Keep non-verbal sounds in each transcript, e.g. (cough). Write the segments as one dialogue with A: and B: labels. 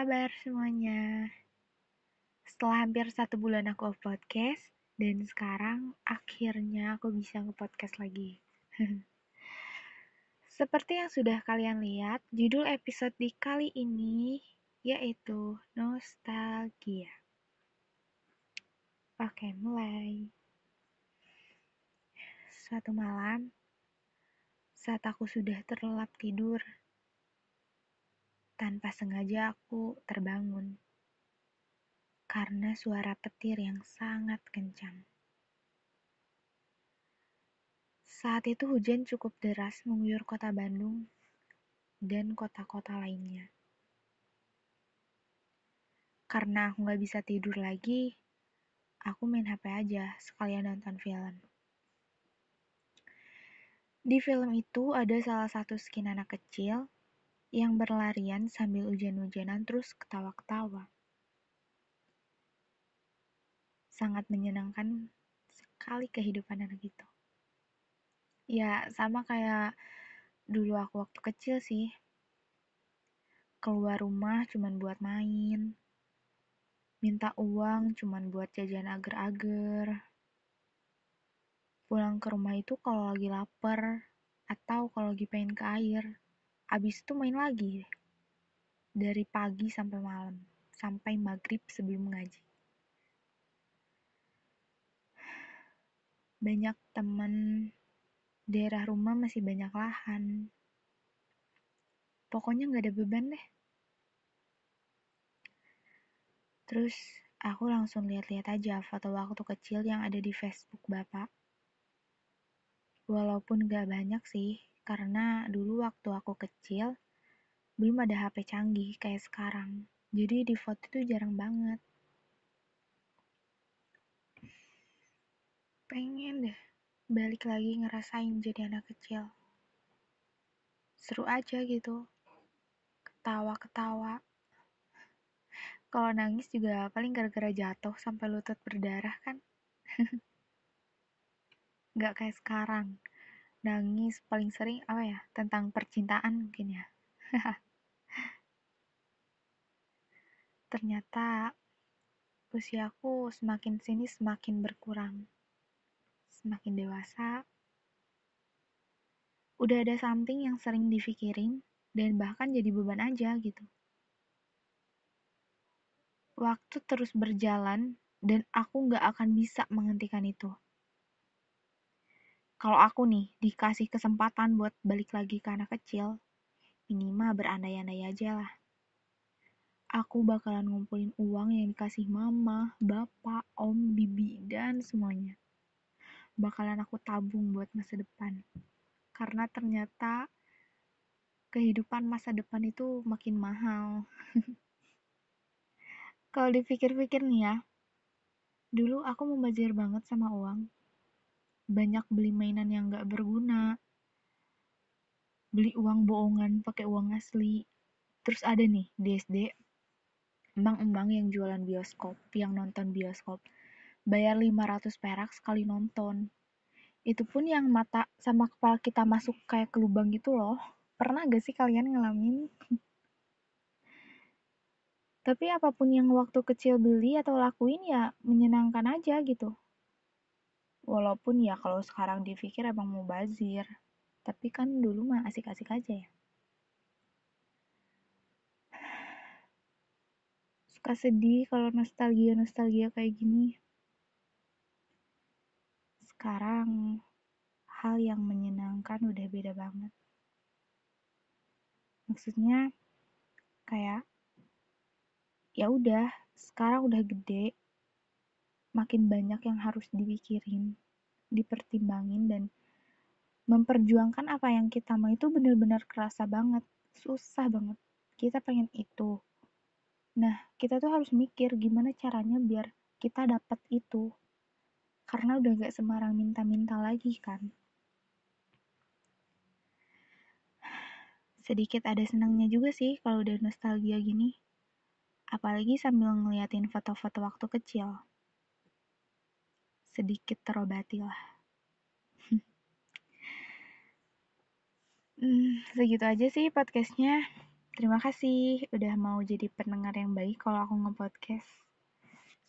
A: kabar semuanya? Setelah hampir satu bulan aku off podcast, dan sekarang akhirnya aku bisa nge-podcast lagi. (laughs) Seperti yang sudah kalian lihat, judul episode di kali ini yaitu Nostalgia. Oke, mulai. Suatu malam, saat aku sudah terlelap tidur, tanpa sengaja aku terbangun karena suara petir yang sangat kencang. Saat itu hujan cukup deras mengguyur kota Bandung dan kota-kota lainnya. Karena aku nggak bisa tidur lagi, aku main HP aja sekalian nonton film. Di film itu ada salah satu skin anak kecil yang berlarian sambil hujan-hujanan terus ketawa-ketawa. Sangat menyenangkan sekali kehidupan anak itu. Ya, sama kayak dulu aku waktu kecil sih. Keluar rumah cuman buat main. Minta uang cuman buat jajan agar-agar. Pulang ke rumah itu kalau lagi lapar atau kalau lagi pengen ke air Abis itu main lagi Dari pagi sampai malam. Sampai maghrib sebelum ngaji. Banyak teman daerah rumah masih banyak lahan. Pokoknya nggak ada beban deh. Terus aku langsung lihat-lihat aja foto waktu kecil yang ada di Facebook Bapak. Walaupun gak banyak sih, karena dulu waktu aku kecil, belum ada HP canggih kayak sekarang. Jadi di foto itu jarang banget. Pengen deh balik lagi ngerasain jadi anak kecil. Seru aja gitu. Ketawa-ketawa. Kalau nangis juga paling gara-gara jatuh sampai lutut berdarah kan. (laughs) Gak kayak sekarang nangis paling sering apa ya tentang percintaan mungkin ya. (laughs) Ternyata usiaku semakin sini semakin berkurang semakin dewasa. Udah ada something yang sering dipikirin dan bahkan jadi beban aja gitu. Waktu terus berjalan dan aku nggak akan bisa menghentikan itu kalau aku nih dikasih kesempatan buat balik lagi ke anak kecil, ini mah berandai-andai aja lah. Aku bakalan ngumpulin uang yang dikasih mama, bapak, om, bibi, dan semuanya. Bakalan aku tabung buat masa depan. Karena ternyata kehidupan masa depan itu makin mahal. (laughs) Kalau dipikir-pikir nih ya, dulu aku membazir banget sama uang banyak beli mainan yang gak berguna, beli uang bohongan pakai uang asli. Terus ada nih di SD, embang-embang yang jualan bioskop, yang nonton bioskop. Bayar 500 perak sekali nonton. Itu pun yang mata sama kepala kita masuk kayak ke lubang gitu loh. Pernah gak sih kalian ngalamin? Tapi apa pun yang waktu kecil beli atau lakuin ya menyenangkan aja gitu. Walaupun ya kalau sekarang dipikir emang mau bazir. Tapi kan dulu mah asik-asik aja ya. Suka sedih kalau nostalgia-nostalgia kayak gini. Sekarang hal yang menyenangkan udah beda banget. Maksudnya kayak ya udah, sekarang udah gede, makin banyak yang harus dipikirin, dipertimbangin dan memperjuangkan apa yang kita mau itu benar-benar kerasa banget, susah banget. Kita pengen itu. Nah, kita tuh harus mikir gimana caranya biar kita dapat itu. Karena udah gak semarang minta-minta lagi kan. Sedikit ada senangnya juga sih kalau udah nostalgia gini. Apalagi sambil ngeliatin foto-foto waktu kecil sedikit terobati lah. hmm, segitu aja sih podcastnya. terima kasih udah mau jadi pendengar yang baik kalau aku nge-podcast.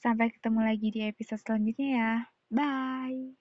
A: Sampai ketemu lagi di episode selanjutnya ya. Bye!